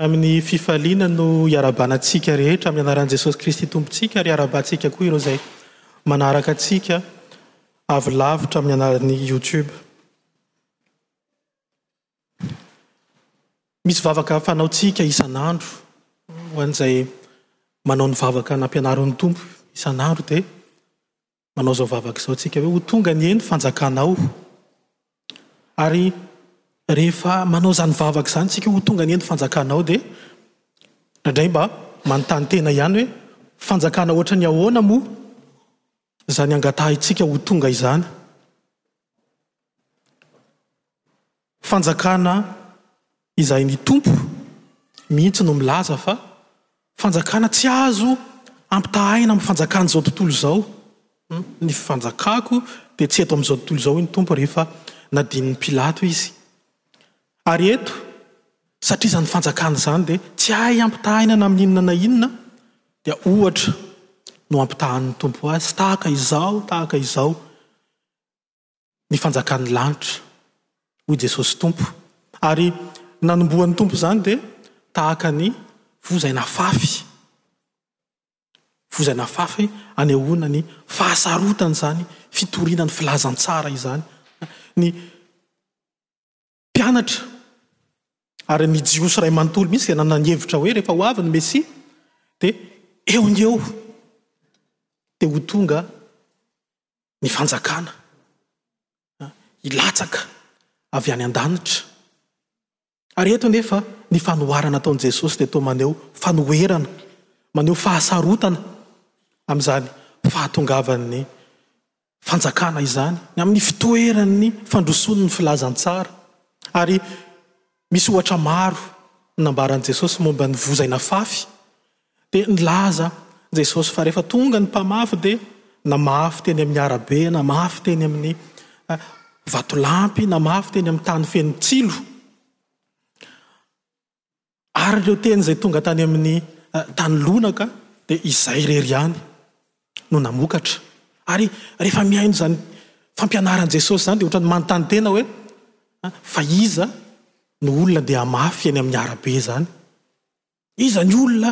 Amin'ny fifaliana no iarabana antsika rehetra amin'ny anaran'i Jesosy Kristy Tompontsika ary iarabantsika koa ireo izay manaraka antsika avy lavitra amin'ny alalan'ny YouTube. Misy vavaka fanaontsika isan'andro ho an'izay manao ny vavaka nampianarin'ny Tompo isan'andro dia manao izao vavaka izao tsika hoe ho tonga anie ny fanjakanao ary rehefa manao izany vavaka izany tsika ho tonga anie ny fanjakanao dia ndraindray mba manontany tena ihany hoe fanjakana ohatra ny ahoana moa izany angatahintsika ho tonga izany Fanjakana izay ny Tompo mihitsy no milaza fa fanjakana tsy azo ampitahaina amin'ny fanjakan'izao tontolo izao. Ny fanjakako dia tsy eto amin'izao tontolo izao hoy ny Tompo rehefa nadinin'i Pilato izy. Ary eto, satria izany fanjakana izany dia tsy hay ampitahaina na amin'ny inona na inona dia ohatra no ampitahan'ny Tompo azy tahaka izao, tahaka izao. ny fanjakan'ny lanitra, hoy Jesosy Tompo. Ary nanombohan'ny Tompo izany dia tahaka ny vozaina fafy. Vozaina fafy anehoana ny fahasarotana izany fitoriana ny filazantsara izany. Ny Mpianatra ary ny Jiosy iray manontolo mihitsy dia nanana ny hevitra hoe rehefa ho avy ny Mesia dia eo ny eo dia ho tonga ny fanjakana hilatsaka avy any an-danitra. Ary eto anefa ny fanoharana ataon'i Jesosy dia toa maneho fanoherana, maneho fahasarotana amin'izany fahatongavan'ny Fanjakana izany, ny amin'ny fitoeran'ny fandrosoan'ny filazantsara. Ary misy ohatra maro nambaran'i Jesosy momba ny vozaina fafy. Dia nilaza Jesosy fa rehefa tonga ny mpamafy dia na mafy teny amin'ny arabe, na mafy teny amin'ny vatolampy, na mafy teny amin'ny tany feno tsilo, Ary ireo teny izay tonga tany amin'ny tany lonaka dia izay irery ihany no namokatra. Ary rehefa mihaino izany fampianaran'i Jesosy izany dia ohatran'ny manontany tena hoe fa iza no olona ndeha mafy eny amin'ny arabe izany? Iza ny olona,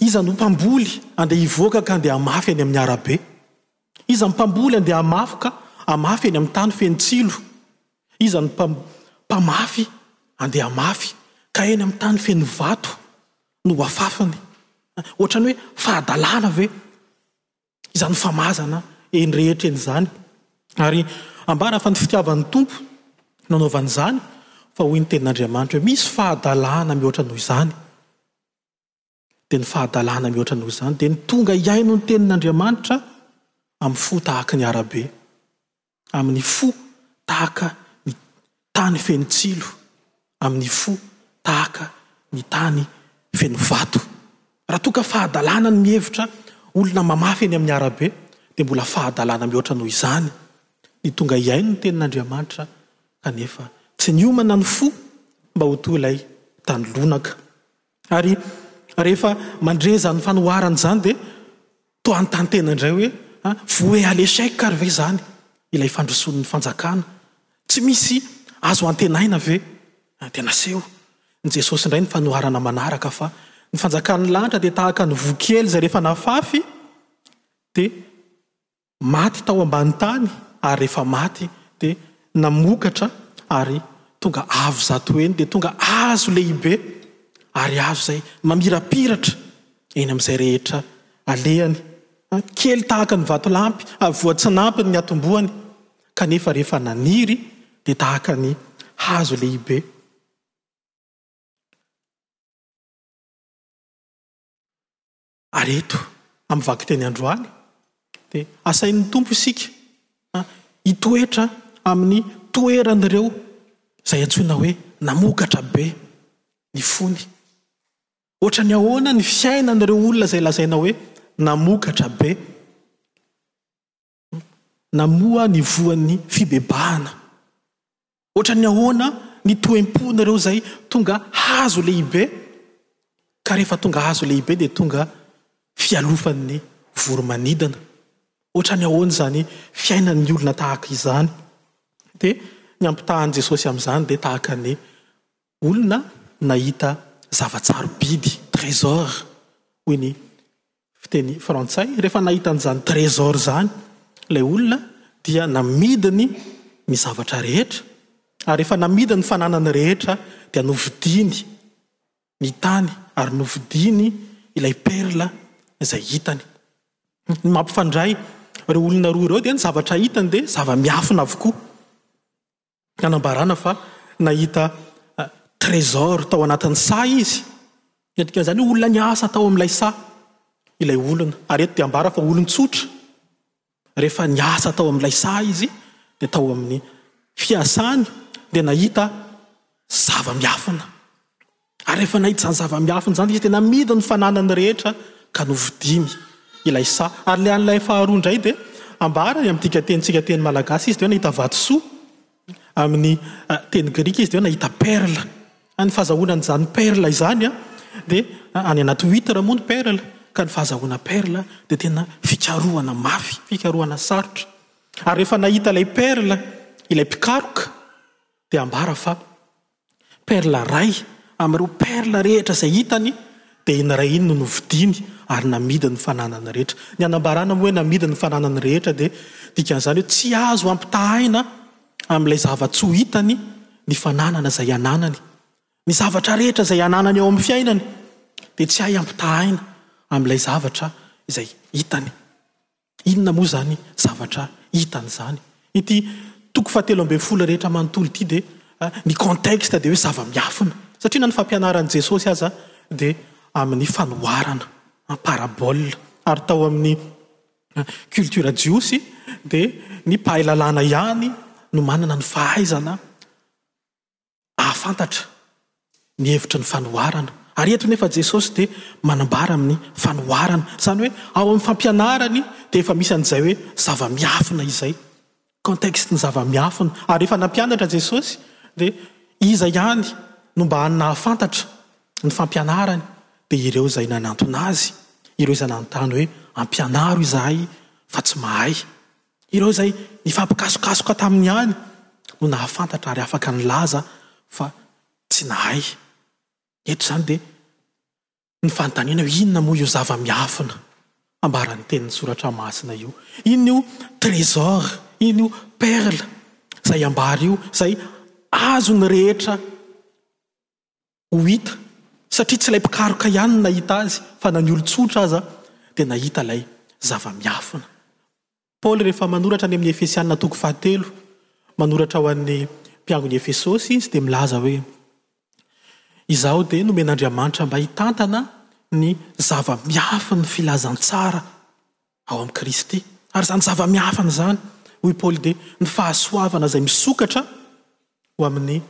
iza no mpamboly andeha hivoaka ka andeha hamafy eny amin'ny arabe? Iza ny mpamboly andeha hamafy ka hamafy eny amin'ny tany feno tsilo? Iza no mpam, mpamafy andeha mafy ka eny amin'ny tany feno vato no ho afafiny? Ohatran'ny hoe fahadalana ve izany famazana eny rehetra eny izany? Ary ambara fa ny fitiavan'ny Tompo no anaovany izany, fa hoy ny tenin'Andriamanitra hoe, Misy fahadalana mihoatra noho izany. dia ny fahadalana mihoatra noho izany dia ny tonga hihaino ny tenin'Andriamanitra amin'ny fo tahaka ny arabe, amin'ny fo tahaka ny tany feno tsilo, amin'ny fo tahaka ny tany feno vato. Raha toa ka fahadalana ny mihevitra olona mamafy eny amin'ny arabe dia mbola fahadalana mihoatra noho izany ny tonga hihaino ny tenin'Andriamanitra kanefa tsy niomana ny fo mba ho toa ilay tany lonaka. Ary rehefa mandre izany fanoharana izany dia toa hanontany tena indray hoe, ah, voué à l'échec ary ve izany ilay fandrosoan'ny fanjakana? Tsy misy azo antenaina ve? Ah, dia naseho ny Jesosy indray ny fanoharana manaraka fa ny fanjakan'ny lanitra dia tahaka ny voa kely izay rehefa nafafy dia Maty tao ambany tany ary rehefa maty dia namokatra ary tonga avo zato heny dia tonga hazo lehibe ary hazo izay mamirapiratra eny amin'izay rehetra alehany. Kely tahaka ny vatolampy ary voatsinampy ny atombohany kanefa rehefa naniry dia tahaka ny hazo lehibe. Ary eto amin'ny vakiteny androany dia asain'ny Tompo isika hitoetra amin'ny toeran'ireo izay antsoina hoe namokatra be ny fony. Ohatran'ny ahoana ny fiainan'ireo olona izay lazaina hoe namokatra be? namoha ny voan'ny fibebahana. Hoatran'ny ahoana ny toem-ponareo izay tonga hazo lehibe, ka rehefa tonga hazo lehibe dia tonga fialofan'ny voromanidina. Hoatran'ny ahoana izany fiainan'ny olona tahaka izany? Dia ny ampitahan'i Jesosy amin'izany dia tahaka ny olona nahita zava-tsarobidy, trésor, hoy ny fiteny frantsay. Rehefa nahita an'izany trésor izany ilay olona dia namidiny ny zavatra rehetra ary rehefa namidiny ny fananany rehetra dia novidiany ny tany ary novidiany ilay perla izay hitany. Ny mampifandray ireo olona roa ireo dia ny zavatra hitany dia zava-miafina avokoa. nanambarana fa nahita trésor tao anatin'ny saha izy. Dia dikan'izany hoe olona niasa tao amin'ilay saha ilay olona. Ary eto dia ambara fa olon-tsotra. Rehefa niasa tao amin'ilay saha izy dia tao amin'ny fiasany dia nahita zava-miafina. Ary rehefa nahita izany zava-miafina izany dia izy dia namidy ny fananany rehetra ka novidiany ilay saha. Ary ilay an'ilay faharoa indray dia ambara any amin'ny dikan-tenintsika teny malagasy izy dia hoe nahita vatosoa, amin'ny teny grika izy dia hoe nahita perla. Ary ny fahazahoana an'izany perla izany dia any anaty huitre moa ny perla ka ny fahazahoana perla dia tena fikarohana mafy, fikarohana sarotra. Ary rehefa nahita ilay perla ilay mpikaroka dia ambara fa Perla iray amin'ireo perla rehetra izay hitany dia iny iray iny no novidiany ary namidy ny fananany rehetra. Ny anambarana moa hoe namidy ny fananany rehetra dia dikan'izany hoe tsy azo ampitahaina amin'ilay zava-tsy ho hitany ny fananana izay ananany. Ny zavatra rehetra izay ananany ao amin'ny fiainany dia tsy hay ampitahaina amin'ilay zavatra izay hitany. Inona moa izany zavatra hitan'izany? Ity toko fahatelo ambin'ny folo rehetra manontolo ity dia ny contexte dia hoe zava-miafina. Satria na ny fampianaran'i Jesosy aza dia amin'ny fanoharana en parabole. Ary tao amin'ny culture jiosy dia ny mpahay lalàna ihany no manana ny fahaizana hahafantatra ny hevitry ny fanoharana. Ary eto nefa Jesosy dia manambara amin'ny fanoharana. Izany hoe ao amin'ny fampianarany dia efa misy an'izay hoe zava-miafina izay. Contexte ny zava-miafina. Ary rehefa nampianatra Jesosy dia iza ihany no mba hany nahafantatra ny fampianarany dia ireo izay nanantona azy. Ireo izay nanontany hoe ampianaro izahay fa tsy mahay. Ireo izay nifampikasokasoka taminy ihany no nahafantatra ary afaka nilaza fa tsy nahay. Eto izany dia ny fanontaniana hoe inona moa io zava-miafina ambaran'ny tenin'ny soratra masina io? Inona io trésor, inona io perle izay ambara io izay azon'ny rehetra ho hita satria tsy ilay mpikaroka ihany no nahita azy fa na ny olon-tsotra aza dia nahita ilay zava-miafina. Paoly rehefa manoratra any amin'ny Efesiana toko fahatelo, manoratra ho an'ny mpiangon'i Efesosy izy dia milaza hoe Izaho dia nomen'Andriamanitra mba hitantana ny zava-miafin'ny filazantsara ao amin'i Kristy. Ary izany zava-miafina izany, hoy i Paoly, dia ny fahasoavana izay misokatra ho amin'ny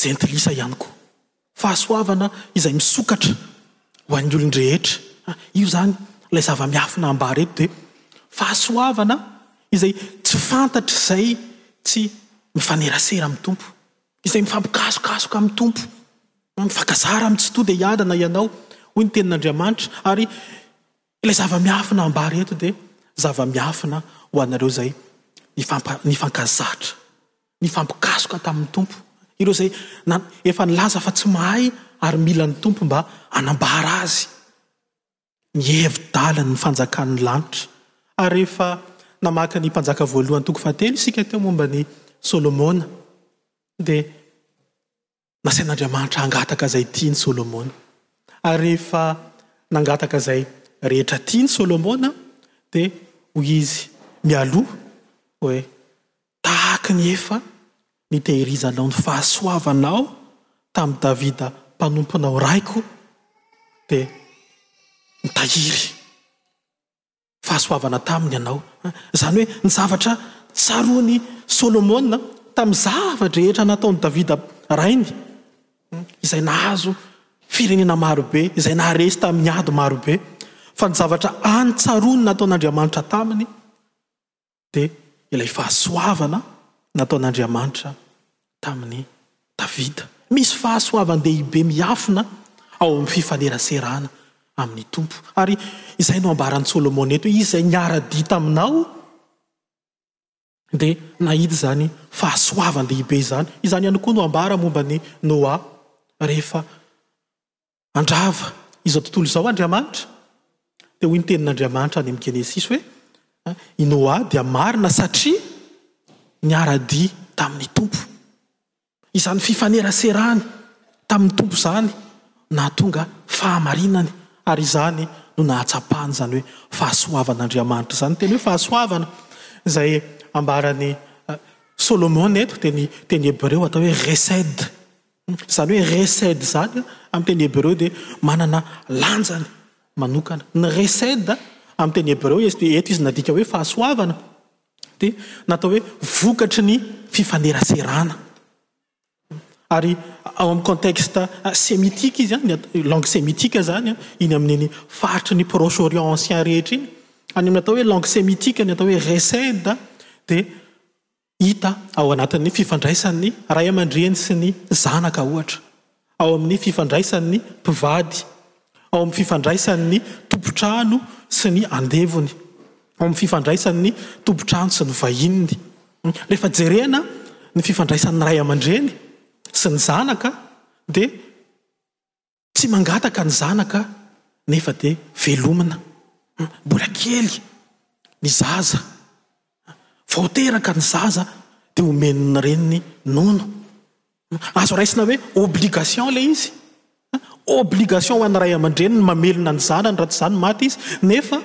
jentilisa ihany koa. Fahasoavana izay misokatra ho an'ny olon-drehetra. Io izany ilay zava-miafina ambara eto, dia fahasoavana izay tsy fantatr'izay tsy mifanerasera amin'ny Tompo, izay mifampikasokasoka amin'ny Tompo, mifankazara amin'ny tsy tonga dia hiadana ianao, hoy ny Tenin'Andriamanitra, ary Ilay zava-miafina ambara eto dia zava-miafina ho anareo izay nifampa, nifankazatra, nifampikasoka tamin'ny Tompo. Ireo izay na, efa nilaza fa tsy mahay ary mila ny Tompo mba hanambara Azy ny hevi-dalany, ny fanjakan'ny lanitra. Ary rehefa namaky ny Mpanjaka Voalohany toko fahatelo isika teo momba an'i Solomona, dia nasain'Andriamanitra hangataka izay tiany Solomona. Ary rehefa nangataka izay rehetra tiany Solomona dia hoy izy mialoha hoe, Tahaka ny efa nitehirizanao ny fahasoavanao tamin'i Davida mpanomponao raiko dia mitahiry. fahasoavana taminy ianao. Izany hoe ny zavatra tsaroan'i Solomona tamin'ny zava-drehetra nataon'i Davida rainy, izay nahazo firenena marobe, izay naharesy tamin'ny ady marobe. Fa ny zavatra any tsaroany nataon'Andriamanitra taminy, dia ilay fahasoavana nataon'Andriamanitra tamin'i Davida. Misy fahasoavan-dehibe miafina ao amin'ny fifaneraserana amin'ny Tompo. Ary izay no ambaran'i Solomona eto, Izay niara-dia taminao dia nahita izany fahasoavan-dehibe izany. Izany ihany koa no ambara momba an'i Noa rehefa Handrava izao tontolo izao Andriamanitra. Dia hoy ny tenin'Andriamanitra any amin'ny Genesisy hoe, I Noa dia marina satria niara-dia tamin'ny Tompo. Izany fifaneraserany tamin'ny Tompo izany no nahatonga fahamarinany, ary izany no nahatsapany izany hoe fahasoavan'Andriamanitra izany. Ny teny hoe fahasoavana, izay ambaran'i Solomona eto, dia ny teny hebreo atao hoe resed. Izany hoe resed izany amin'ny teny hebreo dia manana lanjany manokana. Ny resed amin'ny teny hebreo izy dia eto izy nadika hoe fahasoavana dia natao hoe vokatry ny fifaneraserana. Ary ao amin'ny contexte semitika izy, ny langue semitika izany, iny amin'iny faritry ny Proche Orient ancien rehetra iny. Any amin'ny atao hoe langue semitika ny atao hoe resed dia Hita ao anatin'ny fifandraisan'ny ray aman-dreny sy ny zanaka, ohatra, ao amin'ny fifandraisan'ny mpivady, ao amin'ny fifandraisan'ny tompon-trano sy ny andevony, ao amin'ny fifandraisan'ny tompon-trano sy ny vahininy. Rehefa jerena ny fifandraisan'ny ray aman-dreny sy ny zanaka dia. Tsy mangataka ny zanaka nefa dia velomina. Mbola kely ny zaza. Vao teraka ny zaza dia omen'ny reniny nono. Azo raisina hoe obligation ilay izy. Obligation ho an'ny ray aman-dreny ny mamelona ny zanany raha tsy izany maty izy nefa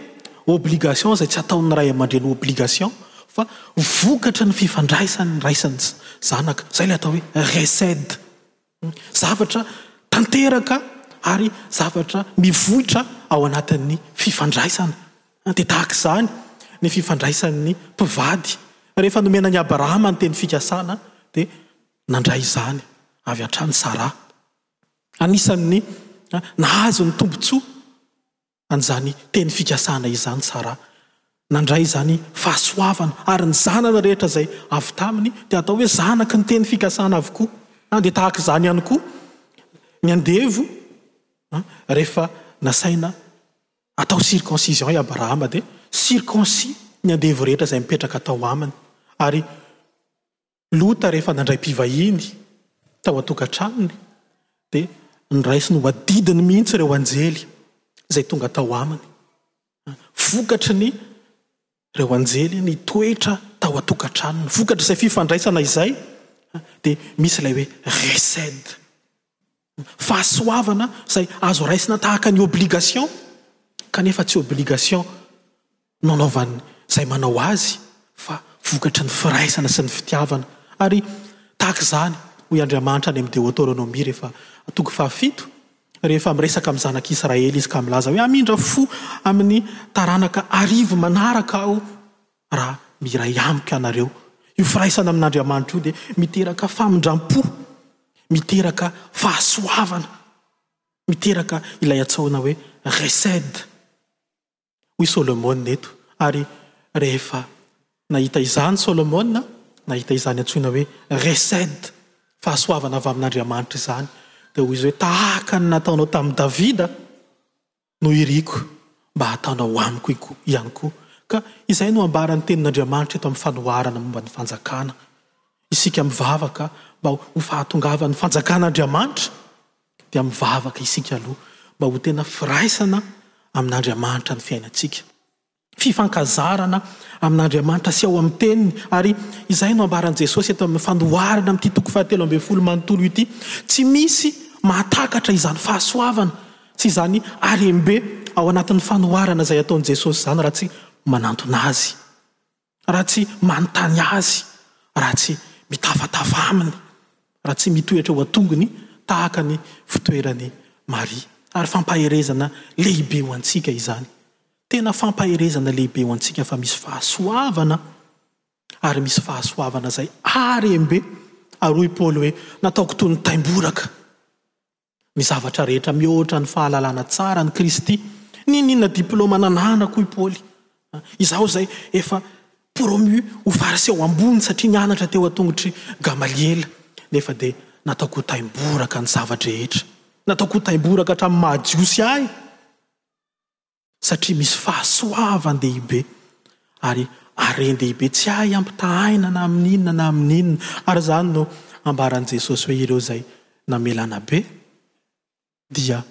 obligation izay tsy ataon'ny ray aman-dreny obligation fa vokatry ny fifandraisany raisiny zanaka. Izay ilay atao hoe resed. Zavatra tanteraka ary zavatra mivoitra ao anatin'ny fifandraisana. Dia tahaka izany ny fifandraisan'ny mpivady. Rehefa nomena an'i Abrahama ny teny fikasana, dia nandray izany avy hatrany Saraha. Anisan'ny nahazo ny tombontsoa an'izany teny fikasana izany Saraha. Nandray izany fahasoavana ary ny zanany rehetra izay avy taminy dia atao hoe zanaky ny teny fikasana avokoa. Dia tahaka izany ihany koa ny andevo rehefa nasaina atao circoncision i Abrahama dia circoncis ny andevo rehetra izay mipetraka tao aminy ary Lota rehefa nandray mpivahiny tao an-tokantranony dia noraisiny ho adidiny mihitsy ireo anjely izay tonga tao aminy. Vokatry ny ireo anjely nitoetra tao an-tokantranony, vokatry izay fifandraisana izay dia misy ilay hoe resed. fahasoavana izay azo raisina tahaka ny obligation kanefa tsy obligation no anaovan'ny izay manao azy fa vokatry ny firaisana sy ny fitiavana ary tahaka izany hoy Andriamanitra any amin'ny Deoteronomia rehefa toko fahafito rehefa miresaka amin'ny zanak'i Israely izy ka milaza hoe hamindra fo amin'ny taranaka arivo manaraka aho Raha miray amiko ianareo, io firaisana amin'Andriamanitra io dia miteraka famindram-po, miteraka fahasoavana, miteraka ilay antsoina hoe Hesed, hoy Solomona eto. Ary rehefa nahita izany Solomona, nahita izany antsoina hoe Hesed, fahasoavana avy amin'Andriamanitra izany, dia hoy izy hoe, Tahaka ny nataonao tamin'i Davida, no iriko mba hataonao amiko ihany koa, ka izay no ambaran'ny tenin'Andriamanitra eto amin'ny fanoharana momba ny fanjakana, isika mivavaka mba ho fahatongavan'ny fanjakan'Andriamanitra dia mivavaka isika aloha mba ho tena firaisana amin'Andriamanitra ny fiainantsika. fifankazarana amin'Andriamanitra sy ao amin'ny Teniny. Ary izay no ambaran'i Jesosy eto amin'ny fandoharana amin'ity toko fahatelo ambin'ny folo manontolo ity. Tsy misy mahatakatra izany fahasoavana sy izany harem-be ao anatin'ny fanoharana izay ataon'i Jesosy izany raha tsy manantona Azy, raha tsy manontany Azy, raha tsy mitafatafa Aminy, raha tsy mitoetra eo an-tongony tahaka ny fitoeran'i Maria. Ary fampaherezana lehibe ho antsika izany. Tena fampaherezana lehibe ho antsika fa misy fahasoavana ary misy fahasoavana izay harem-be ary hoy Paoly hoe nataoko toy ny taimboraka ny zavatra rehetra mihoatra ny fahalalana tsara an'i Kristy. N'inon'inona diplaoma nananako hoy Paoly, izaho izay efa promu ho fariseo ambony satria nianatra teo an-tongotr'i Gamaliela nefa dia nataoko ho taimboraka ny zava-drehetra, nataoko ho taimboraka hatramin'ny maha-Jiosy ahy. satria misy fahasoavan-dehibe ary haren-dehibe tsy hay ampitahaina na amin'ny inona na amin'ny inona. Ary izany no ambaran'i Jesosy hoe ireo izay namelana be dia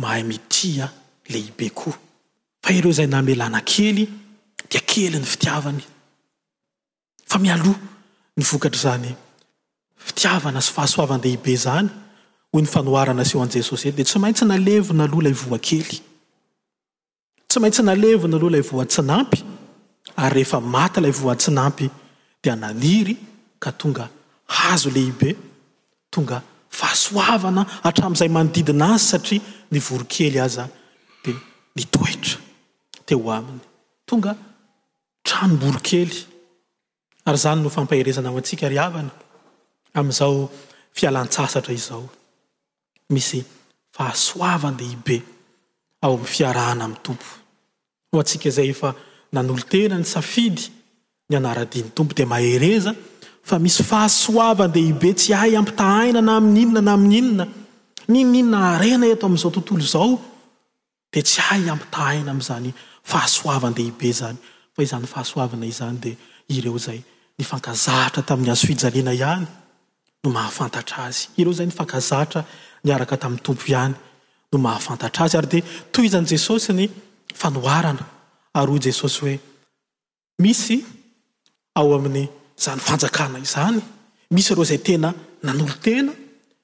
mahay mitia lehibe koa, fa ireo izay namelana kely dia kely ny fitiavany. Fa mialoha ny vokatr'izany fitiavana sy fahasoavan-dehibe izany, hoy ny fanoharana aseho an'i Jesosy eto, dia tsy maintsy nalevina aloha ilay voa kely. Tsy maintsy nalevina aloha ilay voa tsy nampy, ary rehefa maty ilay voa tsy nampy, dia naniry ka tonga hazo lehibe, tonga fahasoavana hatramin'izay manodidina azy, satria ny voronkely aza dia nitoetra teo aminy. Tonga Tranom-borokely. Ary izany no fampaherezana ho antsika ry havana amin'izao fialan-tsasatra izao. Misy fahasoavan-dehibe ao amin'ny fiarahana amin'ny Tompo. Ho antsika izay efa nanolo-tena nisafidy ny hanara-dia ny Tompo dia mahereza fa misy fahasoavan-dehibe tsy hay ampitahaina na amin'inona na amin'inona. N'inon'inona harena eto amin'izao tontolo izao. dia tsy hay ampitahaina amin'izany fahasoavan-dehibe izany, fa izany fahasoavana izany dia ireo izay nifankazatra tamin'ny hazofijaliana ihany no mahafantatra azy, ireo izay nifankazatra niaraka tamin'ny Tompo ihany no mahafantatra azy, ary dia tohizan'i Jesosy ny fanoharana, ary hoy Jesosy hoe. Misy ao amin'izany fanjakana izany, misy ireo izay tena nanolo-tena,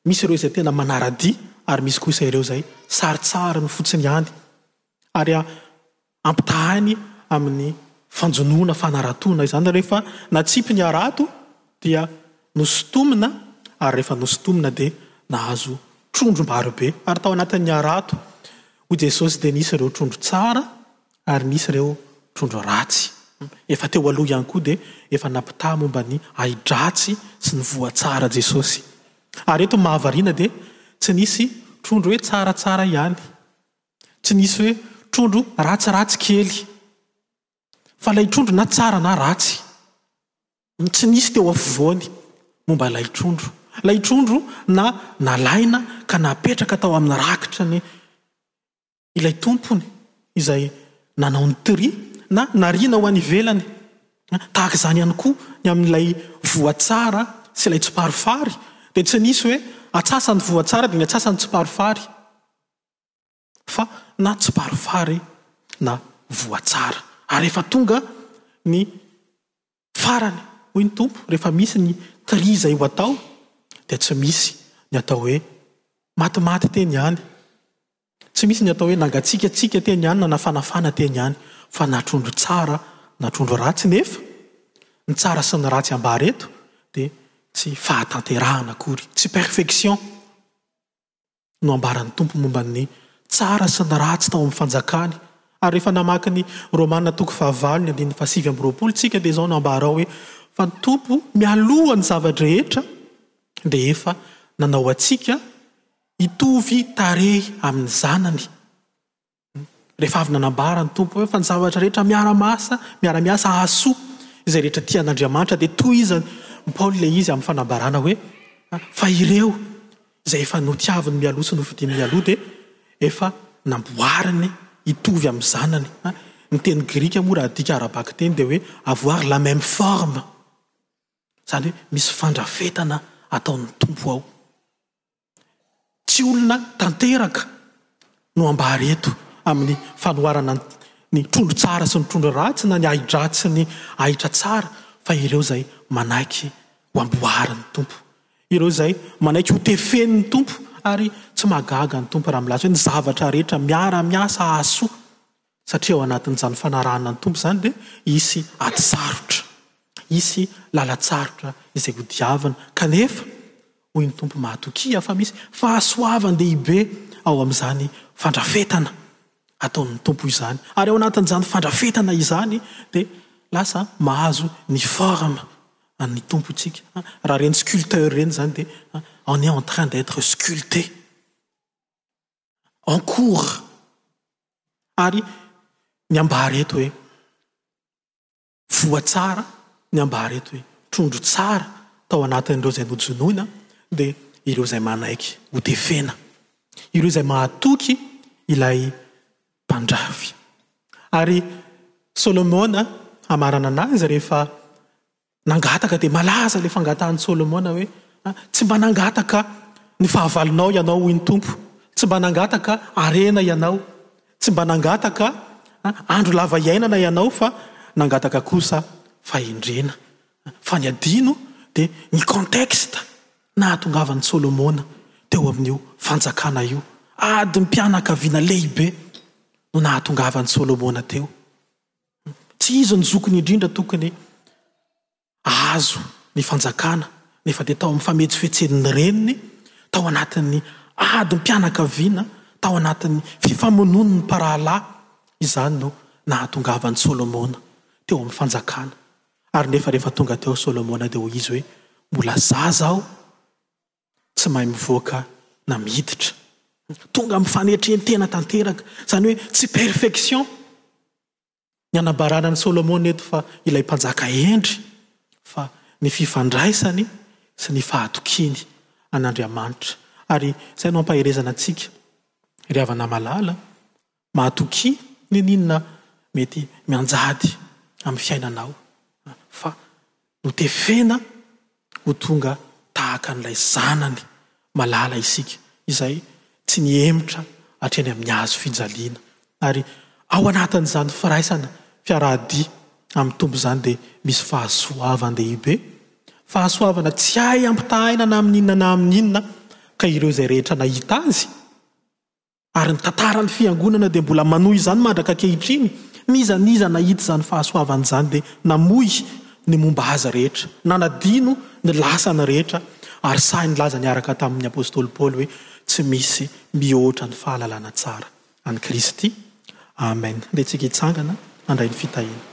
misy ireo izay tena manara-dia, ary misy kosa ireo izay saritsariny fotsiny ihany, ary ampitahainy amin'ny fanjonoana, fanaratoana izany, rehefa natsipy ny harato dia nosintomina, ary rehefa nosintomina dia nahazo trondro maro be, ary tao anatin'ny harato hoy Jesosy dia nisy ireo trondro tsara, ary nisy ireo trondro ratsy efa teo aloha ihany koa dia efa nampitaha momba ny ahi-dratsy sy ny voa tsara Jesosy. Ary eto ny mahavariana dia tsy nisy trondro hoe tsaratsara ihany, tsy nisy hoe trondro ratsiratsy kely, fa ilay trondro na tsara na ratsy, tsy nisy teo afovoany momba ilay trondro. Ilay trondro na nalaina ka napetraka tao amin'ny rakitra ny ilay tompony izay nanao ny tri na nariana ho any ivelany. Tahaka izany ihany koa ny amin'ilay voa tsara sy ilay tsiparifary dia tsy nisy hoe atsasa ny voa tsara dia ny atsasany tsiparifary fa na tsiparifary na voa tsara ary efa tonga ny Farany, hoy ny Tompo, rehefa misy ny tri izay ho atao, dia tsy misy ny atao hoe matimaty teny ihany, tsy misy ny atao hoe nangatsiakatsiaka teny ihany na nafanafana teny ihany, fa na trondro tsara na trondro ratsy, nefa ny tsara sy ny ratsy ambara eto dia tsy fahatanterahana akory, tsy perfection. no ambaran'ny Tompo momba ny tsara sy ny ratsy tao amin'ny fanjakany. Ary rehefa namaky ny Romana toko fahavalo ny andininy fahasivy amby roapolo isika dia izao no ambara ao hoe, Fa ny Tompo mialoha ny zava-drehetra dia efa nanao antsika hitovy tarehy amin'ny Zanany. Rehefa avy nanambara ny Tompo hoe fa ny zavatra rehetra miara-miasa, miara-miasa hahasoa izay rehetra tia an'Andriamanitra dia tohizany i Paoly ilay izy amin'ny fanambarana hoe fa ireo izay efa notiaviny mialoha sy nofidiny mialoha dia efa namboariny hitovy amin'ny zanany. Ny teny grika moa raha adika ara-bakiteny dia hoe avoir la même forme. Izany hoe misy fandrafetana ataon'ny Tompo ao. Tsy olona tanteraka no ambara eto amin'ny fanoharana ny trondro tsara sy ny trondro ratsy na ny ahi-dratsy sy ny ahitra tsara fa ireo izay manaiky ho amboarin'ny Tompo, ireo izay manaiky ho tefen'ny Tompo ary tsy mahagaga ny Tompo raha milaza hoe ny zavatra rehetra miara-miasa hahasoa. Satria ao anatin'izany fanarahana ny Tompo izany dia hisy ady sarotra, hisy lalan-tsarotra izay hodiavina. Kanefa, hoy ny Tompo, matokia fa misy fahasoavan-dehibe ao amin'izany fandrafetana ataon'ny Tompo izany. Ary ao anatin'izany fandrafetana izany dia lasa mahazo ny forme an'ny Tompo isika. Raha ireny sculpteur ireny izany dia on est en train d'etre sculpté. en cours. Ary ny ambara eto hoe voa tsara, ny ambara eto hoe trondro tsara tao anatin'ireo izay nojonoina dia ireo izay manaiky hotefena, ireo izay mahatoky ilay mpandrafy. Ary Solomona hamaranana azy rehefa Nangataka dia malaza ilay fangatahan'i Solomona hoe, Tsy mba nangataka ny fahavalonao ianao hoy ny Tompo, tsy mba nangataka harena ianao, tsy mba nangataka andro lava iainana ianao fa nangataka kosa fahendrena. Fa ny adino dia ny contexte nahatongavan'i Solomona teo amin'io fanjakana io. Adim-pianakaviana lehibe no nahatongavan'i Solomona teo. Tsy izy no zokiny indrindra tokony hahazo ny fanjakana nefa dia tao amin'ny fametsofetsen'ny reniny, tao anatin'ny adim-pianakaviana, tao anatin'ny fifamonoan'ny mparahalahy izany no nahatongavan'i Solomona teo amin'ny fanjakana. Ary nefa rehefa tonga teo Solomona dia hoy izy hoe, mbola zaza aho tsy mahay mivoaka na miditra. Tonga amin'ny fanetren-tena tanteraka. Izany hoe tsy perfection. Ny anambarana an'i Solomona eto fa ilay mpanjaka hendry fa ny fifandraisany sy ny fahatokiany an'Andriamanitra. Ary izay no ampaherezana antsika ry havana malala Matokia n'inon'inona mety mianjady amin'ny fiainanao, fa notefena ho tonga tahaka an'ilay Zanany malala isika, izay tsy nihemotra hatreny amin'ny hazo fijaliana. Ary ao anatin'izany firaisana fiaraha-dia amin'ny Tompo izany dia misy fahasoavan-dehibe, fahasoavana tsy hay ampitahaina na amin'inona na amin'inona, ka ireo izay rehetra nahita Azy, Ary ny tantaran'ny Fiangonana dia mbola manohy izany mandraka ankehitriny. N'iza n'iza nahita izany fahasoavana izany dia namoy ny momba Azy rehetra, nanadino ny lasany rehetra, ary sahy nilaza niaraka tamin'ny apostoly Paoly hoe, Tsy misy mihoatra ny fahalalana tsara an'i Kristy. Amen. Dia tsika hitsangana handray ny fitahiana.